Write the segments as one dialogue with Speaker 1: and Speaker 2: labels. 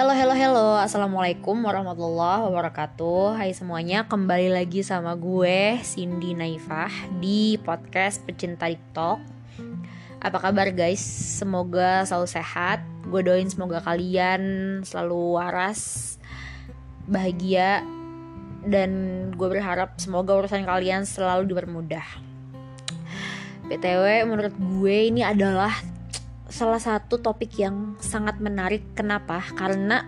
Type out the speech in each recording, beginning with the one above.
Speaker 1: Halo, halo, halo. Assalamualaikum warahmatullahi wabarakatuh. Hai semuanya, kembali lagi sama gue, Cindy Naifah, di podcast Pecinta TikTok. Apa kabar guys? Semoga selalu sehat. Gue doain semoga kalian selalu waras, bahagia, dan gue berharap semoga urusan kalian selalu dipermudah. BTW, menurut gue ini adalah salah satu topik yang sangat menarik. Kenapa? Karena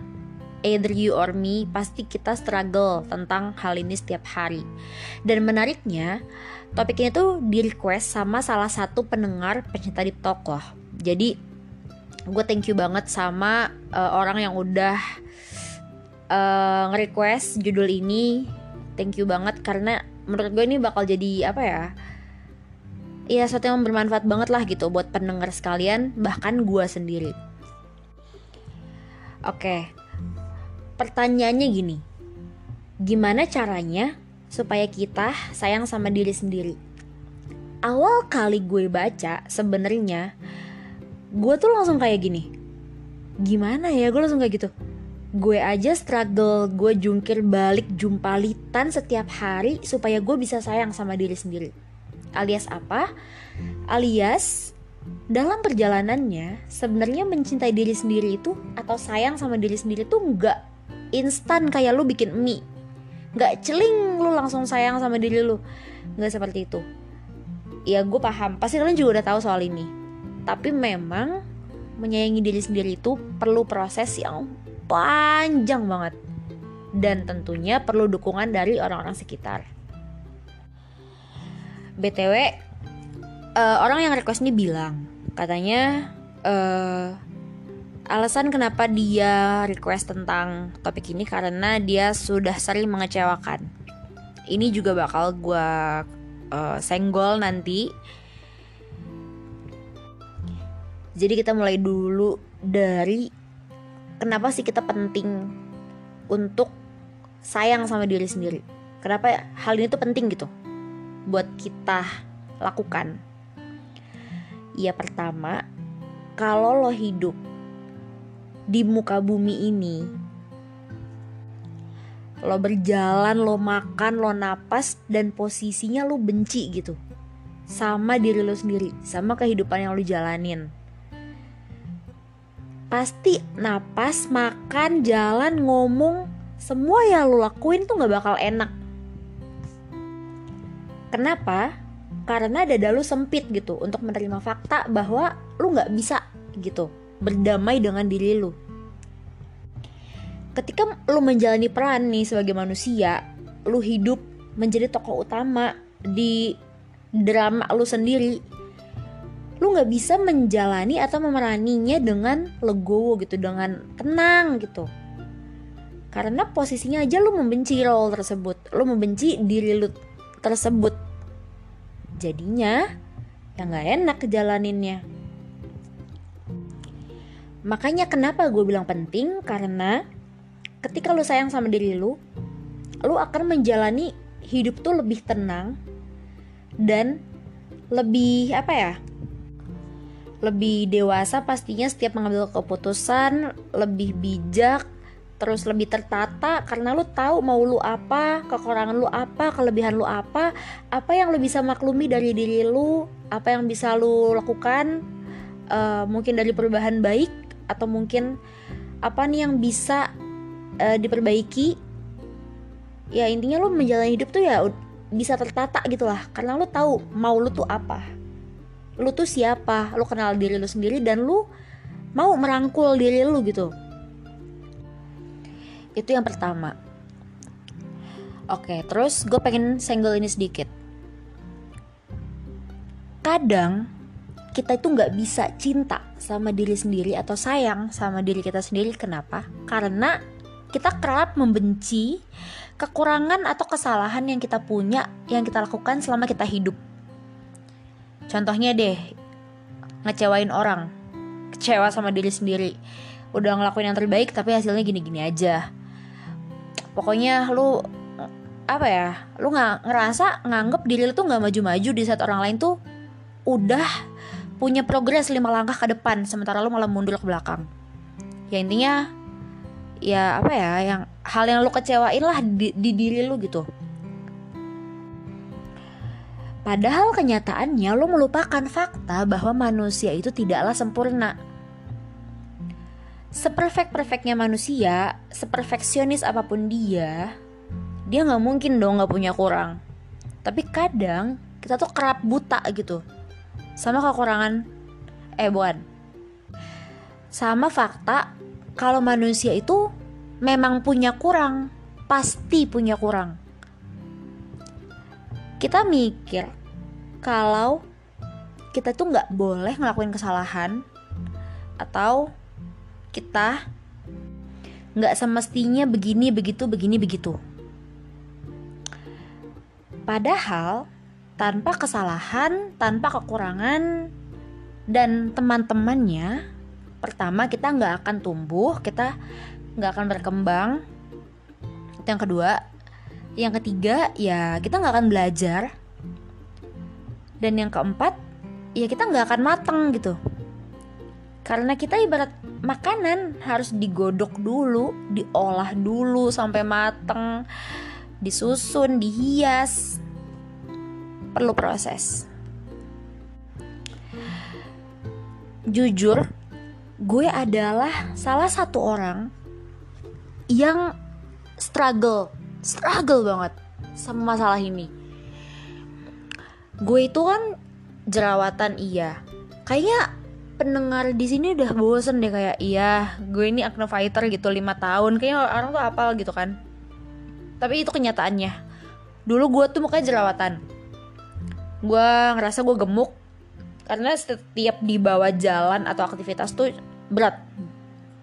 Speaker 1: either you or me pasti kita struggle tentang hal ini setiap hari. Dan menariknya, topik ini tuh di request sama salah satu pendengar pencinta talk loh. Jadi gue thank you banget sama uh, orang yang udah uh, nge-request judul ini. Thank you banget karena menurut gue ini bakal jadi apa ya? Ya sesuatu yang bermanfaat banget lah gitu buat pendengar sekalian bahkan gue sendiri. Oke pertanyaannya gini. Gimana caranya supaya kita sayang sama diri sendiri? Awal kali gue baca sebenarnya gue tuh langsung kayak gini. Gimana ya gue langsung kayak gitu? Gue aja struggle gue jungkir balik jumpalitan setiap hari supaya gue bisa sayang sama diri sendiri Alias apa? Alias dalam perjalanannya sebenarnya mencintai diri sendiri itu atau sayang sama diri sendiri tuh nggak instan kayak lu bikin mie. Nggak celing lu langsung sayang sama diri lu. Nggak seperti itu. Ya gue paham. Pasti kalian juga udah tahu soal ini. Tapi memang menyayangi diri sendiri itu perlu proses yang panjang banget. Dan tentunya perlu dukungan dari orang-orang sekitar btw uh, orang yang request ini bilang katanya uh, alasan kenapa dia request tentang topik ini karena dia sudah sering mengecewakan. Ini juga bakal gue uh, senggol nanti. Jadi kita mulai dulu dari kenapa sih kita penting untuk sayang sama diri sendiri? Kenapa hal ini tuh penting gitu buat kita lakukan? Ya pertama, kalau lo hidup di muka bumi ini, lo berjalan, lo makan, lo napas, dan posisinya lo benci gitu sama diri lo sendiri, sama kehidupan yang lo jalanin. Pasti napas, makan, jalan, ngomong, semua yang lo lakuin tuh gak bakal enak Kenapa? Karena dada lu sempit gitu untuk menerima fakta bahwa lu nggak bisa gitu berdamai dengan diri lu. Ketika lu menjalani peran nih sebagai manusia, lu hidup menjadi tokoh utama di drama lu sendiri, lu nggak bisa menjalani atau memeraninya dengan legowo gitu, dengan tenang gitu. Karena posisinya aja lu membenci role tersebut, lu membenci diri lu tersebut jadinya ya nggak enak kejalaninnya makanya kenapa gue bilang penting? Karena ketika lu sayang sama diri lu lu akan menjalani hidup tuh lebih tenang dan lebih apa ya lebih dewasa pastinya setiap mengambil keputusan lebih bijak terus lebih tertata karena lu tahu mau lu apa, kekurangan lu apa, kelebihan lu apa, apa yang lu bisa maklumi dari diri lu, apa yang bisa lu lakukan, uh, mungkin dari perubahan baik atau mungkin apa nih yang bisa uh, diperbaiki. Ya intinya lu menjalani hidup tuh ya bisa tertata gitu lah, karena lu tahu mau lu tuh apa, lu tuh siapa, lu kenal diri lu sendiri dan lu mau merangkul diri lu gitu itu yang pertama. Oke terus gue pengen senggol ini sedikit. Kadang kita itu nggak bisa cinta sama diri sendiri atau sayang sama diri kita sendiri. Kenapa? Karena kita kerap membenci kekurangan atau kesalahan yang kita punya yang kita lakukan selama kita hidup. Contohnya deh ngecewain orang kecewa sama diri sendiri. Udah ngelakuin yang terbaik tapi hasilnya gini-gini aja pokoknya lu apa ya lu nggak ngerasa nganggep diri lu tuh nggak maju-maju di saat orang lain tuh udah punya progres lima langkah ke depan sementara lu malah mundur ke belakang ya intinya ya apa ya yang hal yang lu kecewain lah di, di diri lu gitu Padahal kenyataannya lo melupakan fakta bahwa manusia itu tidaklah sempurna. Seperfect-perfectnya manusia, seperfeksionis apa pun dia, dia nggak mungkin dong nggak punya kurang. Tapi kadang kita tuh kerap buta gitu. Sama kekurangan eh bukan. Sama fakta kalau manusia itu memang punya kurang pasti punya kurang. Kita mikir kalau kita tuh nggak boleh ngelakuin kesalahan atau kita nggak semestinya begini begitu begini begitu padahal tanpa kesalahan, tanpa kekurangan, dan teman-temannya, pertama kita nggak akan tumbuh, kita nggak akan berkembang. Itu yang kedua. Yang ketiga, ya kita nggak akan belajar. Dan yang keempat, ya kita nggak akan mateng gitu. Karena kita ibarat makanan harus digodok dulu, diolah dulu sampai mateng, disusun, dihias, perlu proses. Jujur, gue adalah salah satu orang yang struggle, struggle banget sama masalah ini. Gue itu kan jerawatan iya. Kayaknya pendengar di sini udah bosen deh kayak iya, gue ini acne fighter gitu lima tahun. Kayaknya orang tuh apal gitu kan. Tapi itu kenyataannya. Dulu gue tuh mukanya jerawatan gue ngerasa gue gemuk karena setiap dibawa jalan atau aktivitas tuh berat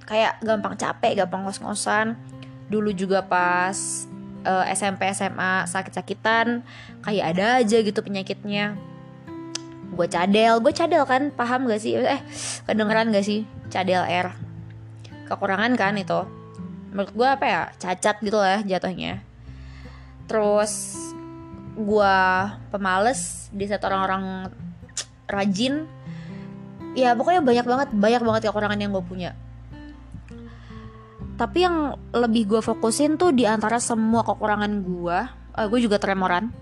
Speaker 1: kayak gampang capek gampang ngos-ngosan dulu juga pas uh, SMP SMA sakit-sakitan kayak ada aja gitu penyakitnya gue cadel. Gue cadel kan paham gak sih? Eh kedengeran gak sih? Cadel R. Kekurangan kan itu. Menurut gue apa ya? Cacat gitu lah jatuhnya. Terus gue pemales di saat orang-orang rajin. Ya pokoknya banyak banget banyak banget kekurangan yang gue punya. Tapi yang lebih gue fokusin tuh di antara semua kekurangan gue uh, gue juga tremoran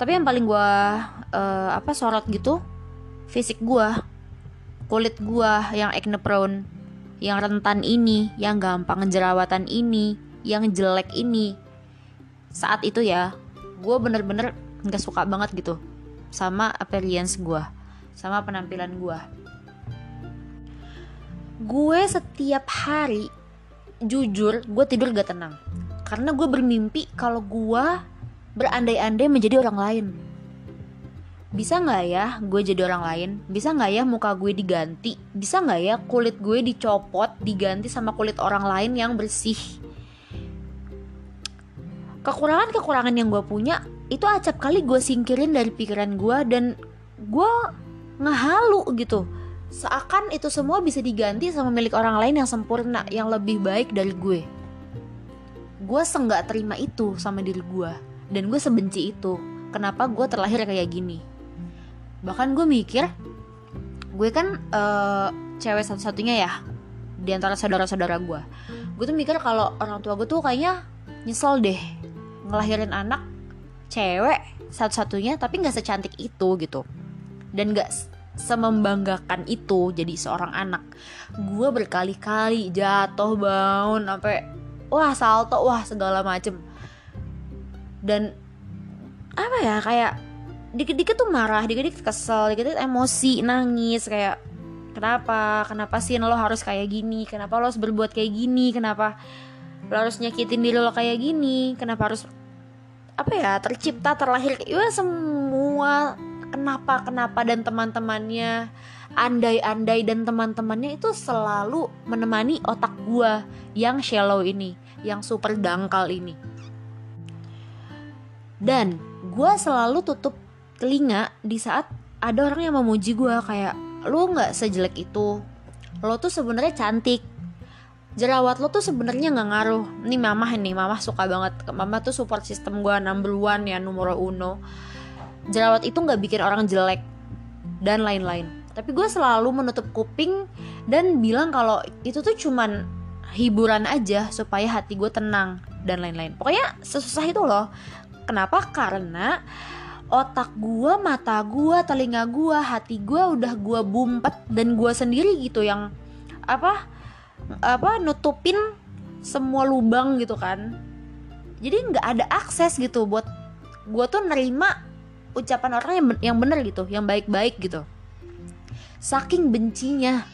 Speaker 1: tapi yang paling gue uh, apa sorot gitu fisik gue kulit gue yang acne prone yang rentan ini yang gampang jerawatan ini yang jelek ini saat itu ya gue bener-bener nggak suka banget gitu sama appearance gue sama penampilan gue gue setiap hari jujur gue tidur gak tenang. Karena gue bermimpi kalau gue berandai-andai menjadi orang lain. Bisa nggak ya gue jadi orang lain? Bisa nggak ya muka gue diganti? Bisa nggak ya kulit gue dicopot diganti sama kulit orang lain yang bersih? Kekurangan-kekurangan yang gue punya itu acap kali gue singkirin dari pikiran gue dan gue ngehalu gitu. Seakan itu semua bisa diganti sama milik orang lain yang sempurna yang lebih baik dari gue. Gue senggak terima itu sama diri gue dan gue sebenci itu. Kenapa gue terlahir kayak gini? Bahkan gue mikir gue kan uh, cewek satu-satunya ya di antara saudara-saudara gue. Gue tuh mikir kalau orang tua gue tuh kayaknya nyesel deh ngelahirin anak cewek satu-satunya tapi nggak secantik itu gitu. Dan nggak semembanggakan itu jadi seorang anak. Gue berkali-kali jatuh bangun sampai wah salto wah segala macem dan apa ya kayak dikit-dikit tuh marah dikit-dikit kesel dikit-dikit emosi nangis kayak kenapa? Kenapa sih lo harus kayak gini? Kenapa lo harus berbuat kayak gini? Kenapa lo harus nyakitin diri lo kayak gini? Kenapa harus apa ya tercipta terlahir? Ya semua kenapa kenapa dan teman-temannya andai-andai dan teman-temannya itu selalu menemani otak gua yang shallow ini yang super dangkal ini dan gua selalu tutup telinga di saat ada orang yang memuji gua kayak lu nggak sejelek itu. Lo tuh sebenarnya cantik. Jerawat lo tuh sebenarnya nggak ngaruh. Ini mama ini mama suka banget. Mama tuh support system gue number one ya nomor uno. Jerawat itu nggak bikin orang jelek dan lain-lain. Tapi gue selalu menutup kuping dan bilang kalau itu tuh cuman hiburan aja supaya hati gue tenang dan lain-lain. Pokoknya sesusah itu loh kenapa? Karena otak gue mata gue telinga gue hati gue udah gue bumpet dan gue sendiri gitu yang apa apa nutupin semua lubang gitu kan. Jadi nggak ada akses gitu buat gue tuh nerima ucapan orang yang yang bener gitu yang baik-baik gitu. Saking bencinya.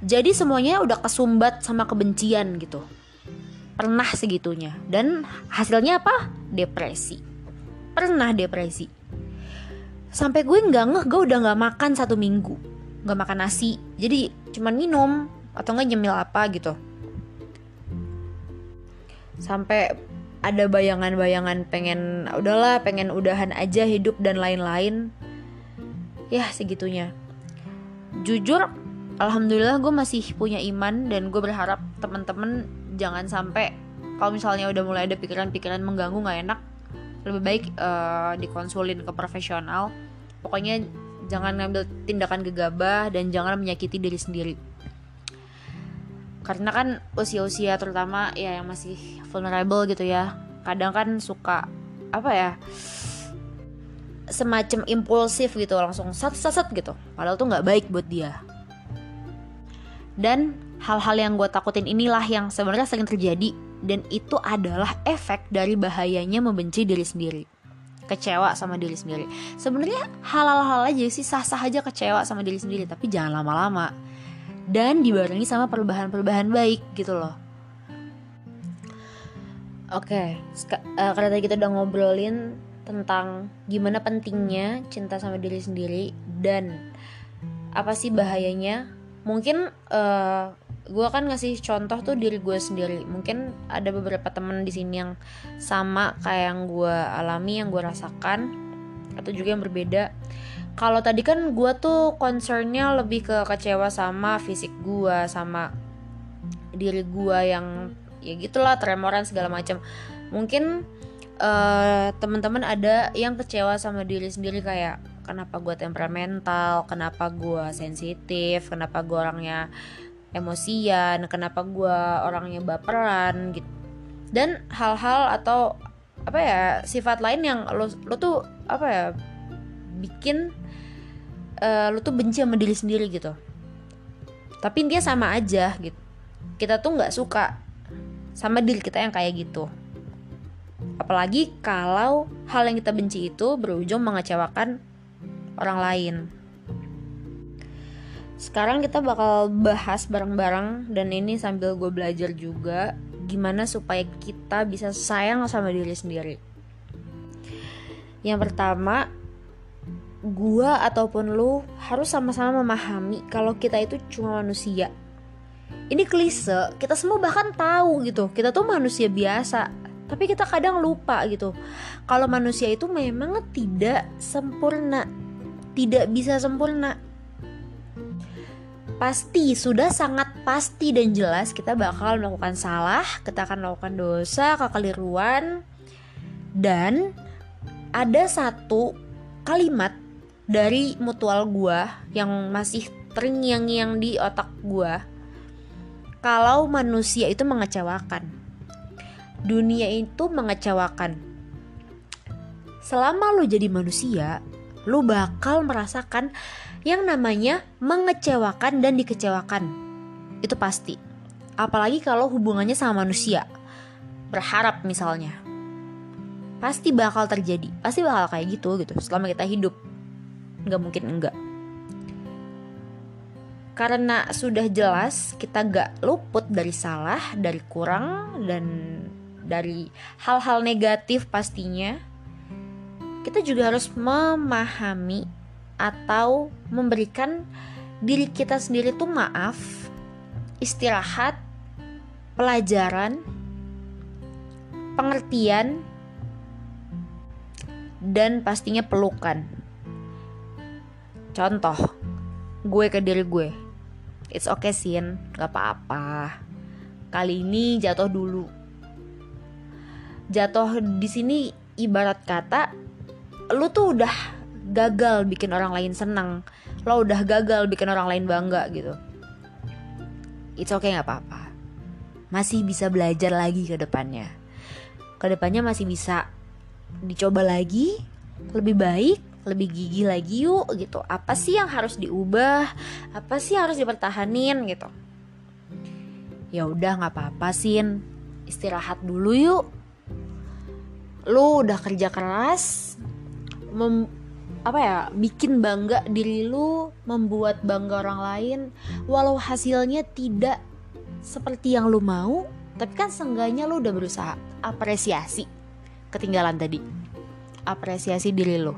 Speaker 1: Jadi semuanya udah kesumbat sama kebencian gitu. Pernah segitunya. Dan hasilnya apa depresi. Pernah depresi. Sampai gue nggak ngeh gue udah nggak makan satu minggu. Nggak makan nasi. Jadi cuman minum atau nggak nyemil apa gitu. Sampai ada bayangan-bayangan pengen udahlah pengen udahan aja hidup dan lain-lain. Ya segitunya. Jujur alhamdulillah gue masih punya iman dan gue berharap teman-teman jangan sampai kalau misalnya udah mulai ada pikiran-pikiran mengganggu nggak enak lebih baik uh, dikonsulin ke profesional. Pokoknya jangan ngambil tindakan gegabah dan jangan menyakiti diri sendiri. Karena kan usia-usia terutama ya yang masih vulnerable gitu ya kadang kan suka apa ya semacam impulsif gitu langsung sat sat, sat gitu. Padahal tuh nggak baik buat dia. Dan hal-hal yang gue takutin inilah yang sebenarnya sering terjadi dan itu adalah efek dari bahayanya membenci diri sendiri. Kecewa sama diri sendiri. Sebenarnya hal-hal aja sih sah-sah aja kecewa sama diri sendiri tapi jangan lama-lama. Dan dibarengi sama perubahan-perubahan baik gitu loh. Oke, okay, uh, karena tadi kita udah ngobrolin tentang gimana pentingnya cinta sama diri sendiri dan apa sih bahayanya. Mungkin uh, gue kan ngasih contoh tuh diri gue sendiri. Mungkin ada beberapa temen di sini yang sama kayak yang gue alami yang gue rasakan atau juga yang berbeda. Kalau tadi kan gue tuh concernnya lebih ke kecewa sama fisik gue sama diri gue yang ya gitulah tremoran segala macam mungkin uh, teman-teman ada yang kecewa sama diri sendiri kayak kenapa gue temperamental kenapa gue sensitif kenapa gue orangnya emosian kenapa gue orangnya baperan gitu dan hal-hal atau apa ya sifat lain yang lo lo tuh apa ya bikin uh, lo tuh benci sama diri sendiri gitu. Tapi dia sama aja gitu kita tuh nggak suka sama diri kita yang kayak gitu. Apalagi kalau hal yang kita benci itu berujung mengecewakan orang lain sekarang kita bakal bahas bareng-bareng dan ini sambil gue belajar juga gimana supaya kita bisa sayang sama diri sendiri. Yang pertama, gue ataupun lu harus sama-sama memahami kalau kita itu cuma manusia. Ini klise, kita semua bahkan tahu gitu, kita tuh manusia biasa. Tapi kita kadang lupa gitu. Kalau manusia itu memang tidak sempurna. Tidak bisa sempurna pasti sudah sangat pasti dan jelas kita bakal melakukan salah, kita akan melakukan dosa, kekeliruan. Dan ada satu kalimat dari mutual gua yang masih terngiang-ngiang di otak gua. Kalau manusia itu mengecewakan dunia itu mengecewakan. Selama lu jadi manusia lu bakal merasakan yang namanya mengecewakan dan dikecewakan. Itu pasti. Apalagi kalau hubungannya sama manusia. Berharap misalnya. Pasti bakal terjadi. Pasti bakal kayak gitu gitu selama kita hidup. Nggak mungkin enggak. Karena sudah jelas kita gak luput dari salah, dari kurang, dan dari hal-hal negatif pastinya. Kita juga harus memahami atau memberikan diri kita sendiri tuh maaf, istirahat, pelajaran, pengertian, dan pastinya pelukan. Contoh, gue ke diri gue. It's okay sin, gak apa-apa. Kali ini jatuh dulu. Jatuh di sini ibarat kata, lu tuh udah gagal bikin orang lain senang lo udah gagal bikin orang lain bangga gitu it's okay nggak apa-apa masih bisa belajar lagi ke depannya. Ke depannya masih bisa dicoba lagi, lebih baik, lebih gigi lagi yuk gitu. Apa sih yang harus diubah? Apa sih yang harus dipertahanin gitu? Ya udah nggak apa-apa sin, istirahat dulu yuk. Lu udah kerja keras, apa ya bikin bangga diri lu membuat bangga orang lain. Walau hasilnya tidak seperti yang lu mau tapi kan seenggaknya lu udah berusaha. Apresiasi. Ketinggalan tadi. Apresiasi diri lu.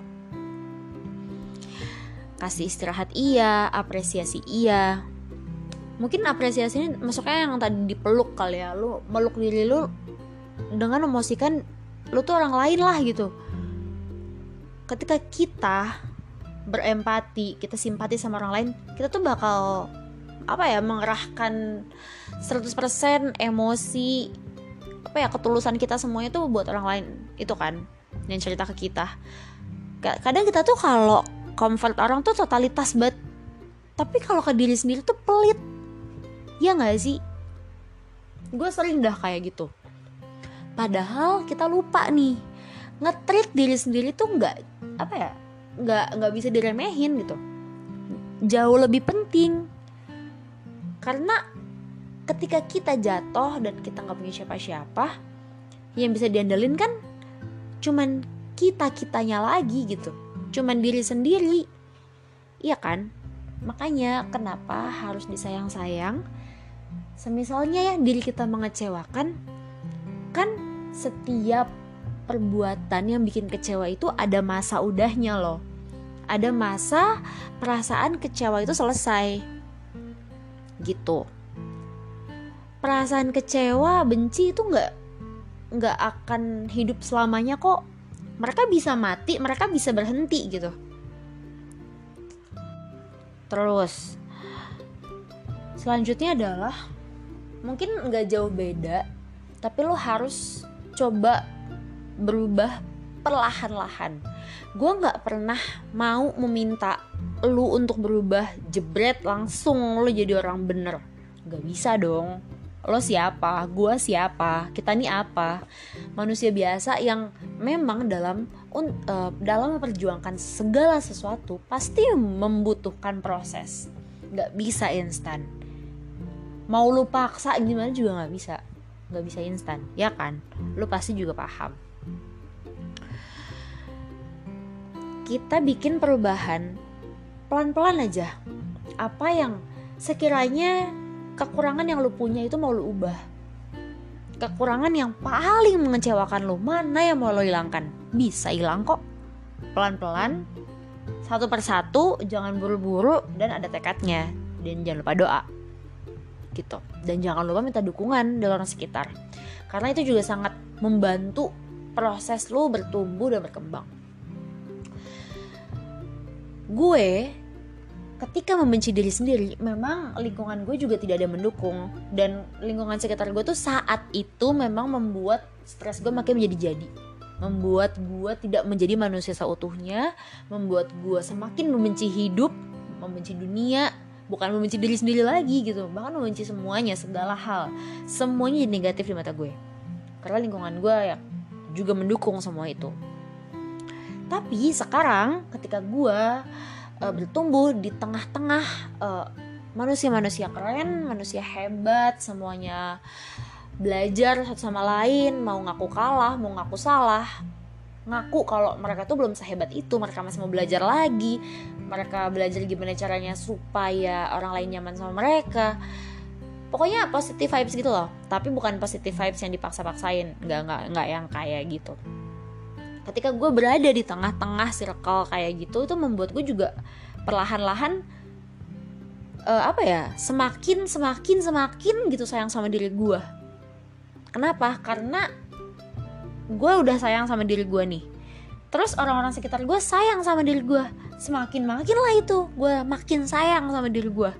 Speaker 1: Kasih istirahat iya apresiasi iya. Mungkin apresiasi ini masuknya yang tadi dipeluk kali ya. Lu meluk diri lu dengan memosikan lu tuh orang lain lah gitu ketika kita berempati kita simpati sama orang lain kita tuh bakal apa ya mengerahkan 100% emosi apa ya ketulusan kita semuanya tuh buat orang lain itu kan yang cerita ke kita. Kadang kita tuh kalau comfort orang tuh totalitas banget tapi kalau ke diri sendiri tuh pelit. Ya nggak sih? Gue sering dah kayak gitu. Padahal kita lupa nih ngetrit diri sendiri tuh nggak apa ya nggak nggak bisa diremehin gitu. Jauh lebih penting. Karena ketika kita jatuh dan kita nggak punya siapa-siapa yang bisa diandelin kan cuman kita kitanya lagi gitu. Cuman diri sendiri. Iya kan? Makanya kenapa harus disayang-sayang? Semisalnya ya diri kita mengecewakan kan setiap perbuatan yang bikin kecewa itu ada masa udahnya loh. Ada masa perasaan kecewa itu selesai. Gitu. Perasaan kecewa benci itu nggak nggak akan hidup selamanya kok. Mereka bisa mati mereka bisa berhenti gitu. Terus selanjutnya adalah mungkin nggak jauh beda tapi lo harus coba berubah perlahan-lahan gue nggak pernah mau meminta lu untuk berubah jebret langsung lu jadi orang bener Gak bisa dong Lo siapa? Gua siapa? Kita nih apa? Manusia biasa yang memang dalam uh, dalam memperjuangkan segala sesuatu pasti membutuhkan proses Gak bisa instan Mau lu paksa gimana juga gak bisa Gak bisa instan, ya kan? Lu pasti juga paham Kita bikin perubahan. Pelan-pelan aja. Apa yang sekiranya kekurangan yang lu punya itu mau lu ubah? Kekurangan yang paling mengecewakan lu mana yang mau lo hilangkan? Bisa hilang kok. Pelan-pelan satu persatu jangan buru-buru dan ada tekadnya. Dan jangan lupa doa. Gitu. Dan jangan lupa minta dukungan dari orang sekitar. Karena itu juga sangat membantu proses lu bertumbuh dan berkembang gue ketika membenci diri sendiri memang lingkungan gue juga tidak ada mendukung. Dan lingkungan sekitar gue tuh saat itu memang membuat stres gue makin menjadi jadi. Membuat gue tidak menjadi manusia seutuhnya membuat gue semakin membenci hidup membenci dunia bukan membenci diri sendiri lagi gitu. Bahkan membenci semuanya segala hal. Semuanya negatif di mata gue. Karena lingkungan gue ya juga mendukung semua itu tapi sekarang ketika gue uh, bertumbuh di tengah-tengah uh, manusia-manusia keren, manusia hebat, semuanya belajar satu sama lain, mau ngaku kalah, mau ngaku salah, ngaku kalau mereka tuh belum sehebat itu, mereka masih mau belajar lagi, mereka belajar gimana caranya supaya orang lain nyaman sama mereka. Pokoknya positive vibes gitu loh, tapi bukan positive vibes yang dipaksa-paksain, nggak nggak nggak yang kayak gitu ketika gue berada di tengah-tengah circle kayak gitu itu membuat gue juga perlahan-lahan uh, apa ya semakin semakin semakin gitu sayang sama diri gue kenapa? Karena gue udah sayang sama diri gue nih. Terus orang-orang sekitar gue sayang sama diri gue semakin makin lah itu gue makin sayang sama diri gue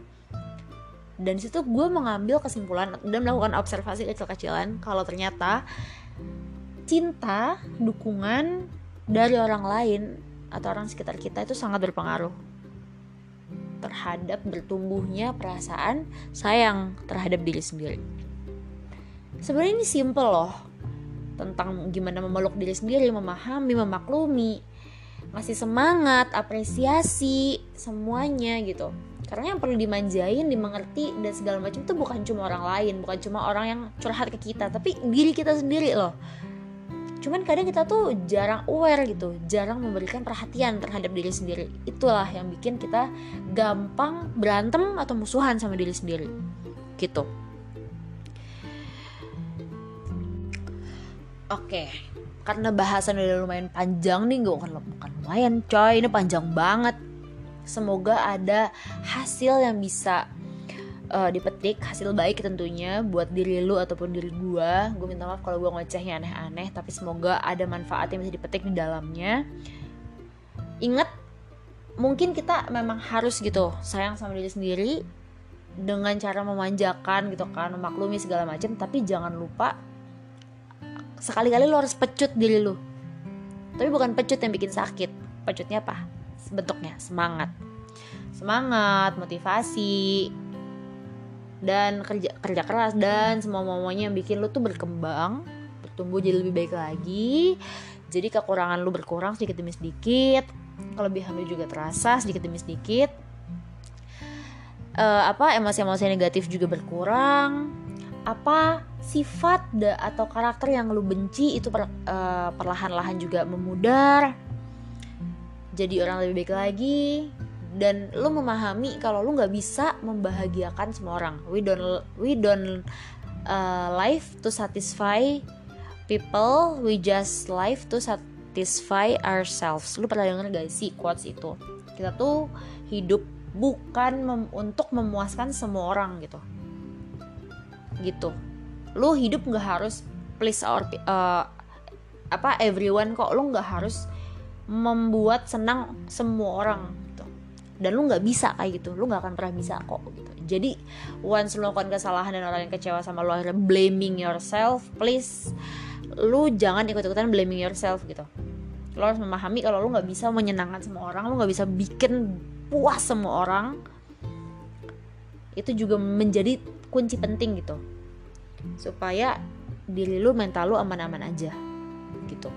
Speaker 1: dan situ gue mengambil kesimpulan dan melakukan observasi kecil-kecilan. Kalau ternyata cinta, dukungan dari orang lain atau orang sekitar kita itu sangat berpengaruh terhadap bertumbuhnya perasaan sayang terhadap diri sendiri. sebenarnya ini simple loh tentang gimana memeluk diri sendiri memahami memaklumi ngasih semangat apresiasi semuanya gitu karena yang perlu dimanjain dimengerti dan segala macam itu bukan cuma orang lain bukan cuma orang yang curhat ke kita tapi diri kita sendiri loh cuman kadang kita tuh jarang aware gitu jarang memberikan perhatian terhadap diri sendiri. Itulah yang bikin kita gampang berantem atau musuhan sama diri sendiri gitu. Oke karena bahasan udah lumayan panjang nih gue bukan, bukan lumayan coy. Ini panjang banget. Semoga ada hasil yang bisa uh, dipetik hasil baik tentunya buat diri lu ataupun diri gue gue minta maaf kalau gue ngocehnya aneh-aneh tapi semoga ada manfaat yang bisa dipetik di dalamnya. Ingat mungkin kita memang harus gitu sayang sama diri sendiri dengan cara memanjakan gitu kan memaklumi segala macam tapi jangan lupa sekali-kali lo harus pecut diri lu. Tapi bukan pecut yang bikin sakit pecutnya apa? Bentuknya semangat. Semangat motivasi dan kerja kerja keras dan semua semuanya yang bikin lu tuh berkembang bertumbuh jadi lebih baik lagi. Jadi kekurangan lu berkurang sedikit demi sedikit kelebihan lu juga terasa sedikit demi sedikit. Uh, apa emosi-emosi negatif juga berkurang. Apa sifat da, atau karakter yang lu benci itu per, uh, perlahan-lahan juga memudar. Jadi orang lebih baik lagi dan lu memahami kalau lu nggak bisa membahagiakan semua orang. We don't we don't uh, live to satisfy people we just live to satisfy ourselves. Lu pernah denger gak sih quotes itu? Kita tuh hidup bukan mem untuk memuaskan semua orang gitu. Gitu. Lu hidup nggak harus please our uh, apa everyone kok. Lu nggak harus membuat senang semua orang dan lu nggak bisa kayak gitu. Lu nggak akan pernah bisa kok gitu. Jadi once lu melakukan kesalahan dan orang yang kecewa sama lu akhirnya blaming yourself please lu jangan ikut-ikutan blaming yourself gitu. Lo harus memahami kalau lu nggak bisa menyenangkan semua orang lu nggak bisa bikin puas semua orang itu juga menjadi kunci penting gitu. Supaya diri lu mental lu aman-aman aja gitu.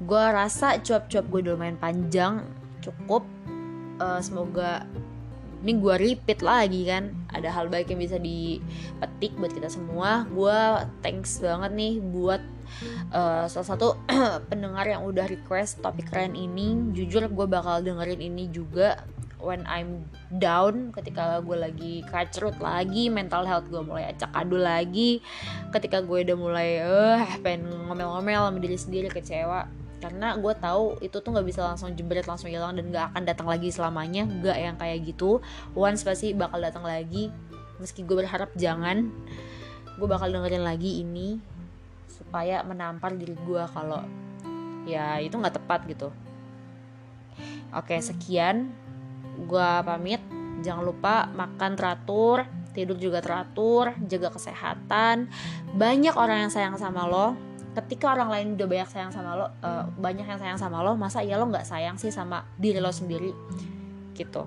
Speaker 1: Gue rasa cuap-cuap gue udah lumayan panjang cukup uh, semoga ini gue repeat lagi kan. Ada hal baik yang bisa dipetik buat kita semua. Gue thanks banget nih buat uh, salah satu pendengar yang udah request topik keren ini. Jujur gue bakal dengerin ini juga when I'm down ketika gue lagi kacrut lagi mental health gue mulai acak adu lagi ketika gue udah mulai eh uh, pengen ngomel-ngomel sama diri sendiri kecewa karena gue tahu itu tuh nggak bisa langsung jebret langsung hilang dan nggak akan datang lagi selamanya. Nggak yang kayak gitu. Once pasti bakal datang lagi. Meski gue berharap jangan gue bakal dengerin lagi ini supaya menampar diri gue kalau ya itu nggak tepat gitu. Oke sekian. Gue pamit. Jangan lupa makan teratur tidur juga teratur jaga kesehatan. Banyak orang yang sayang sama lo ketika orang lain udah banyak sayang sama lo uh, banyak yang sayang sama lo masa ya lo nggak sayang sih sama diri lo sendiri? Gitu.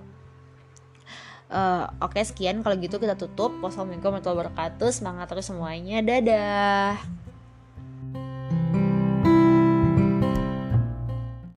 Speaker 1: Uh, oke okay, sekian. Kalau gitu kita tutup. Wassalamualaikum warahmatullahi wabarakatuh. Semangat terus semuanya. Dadah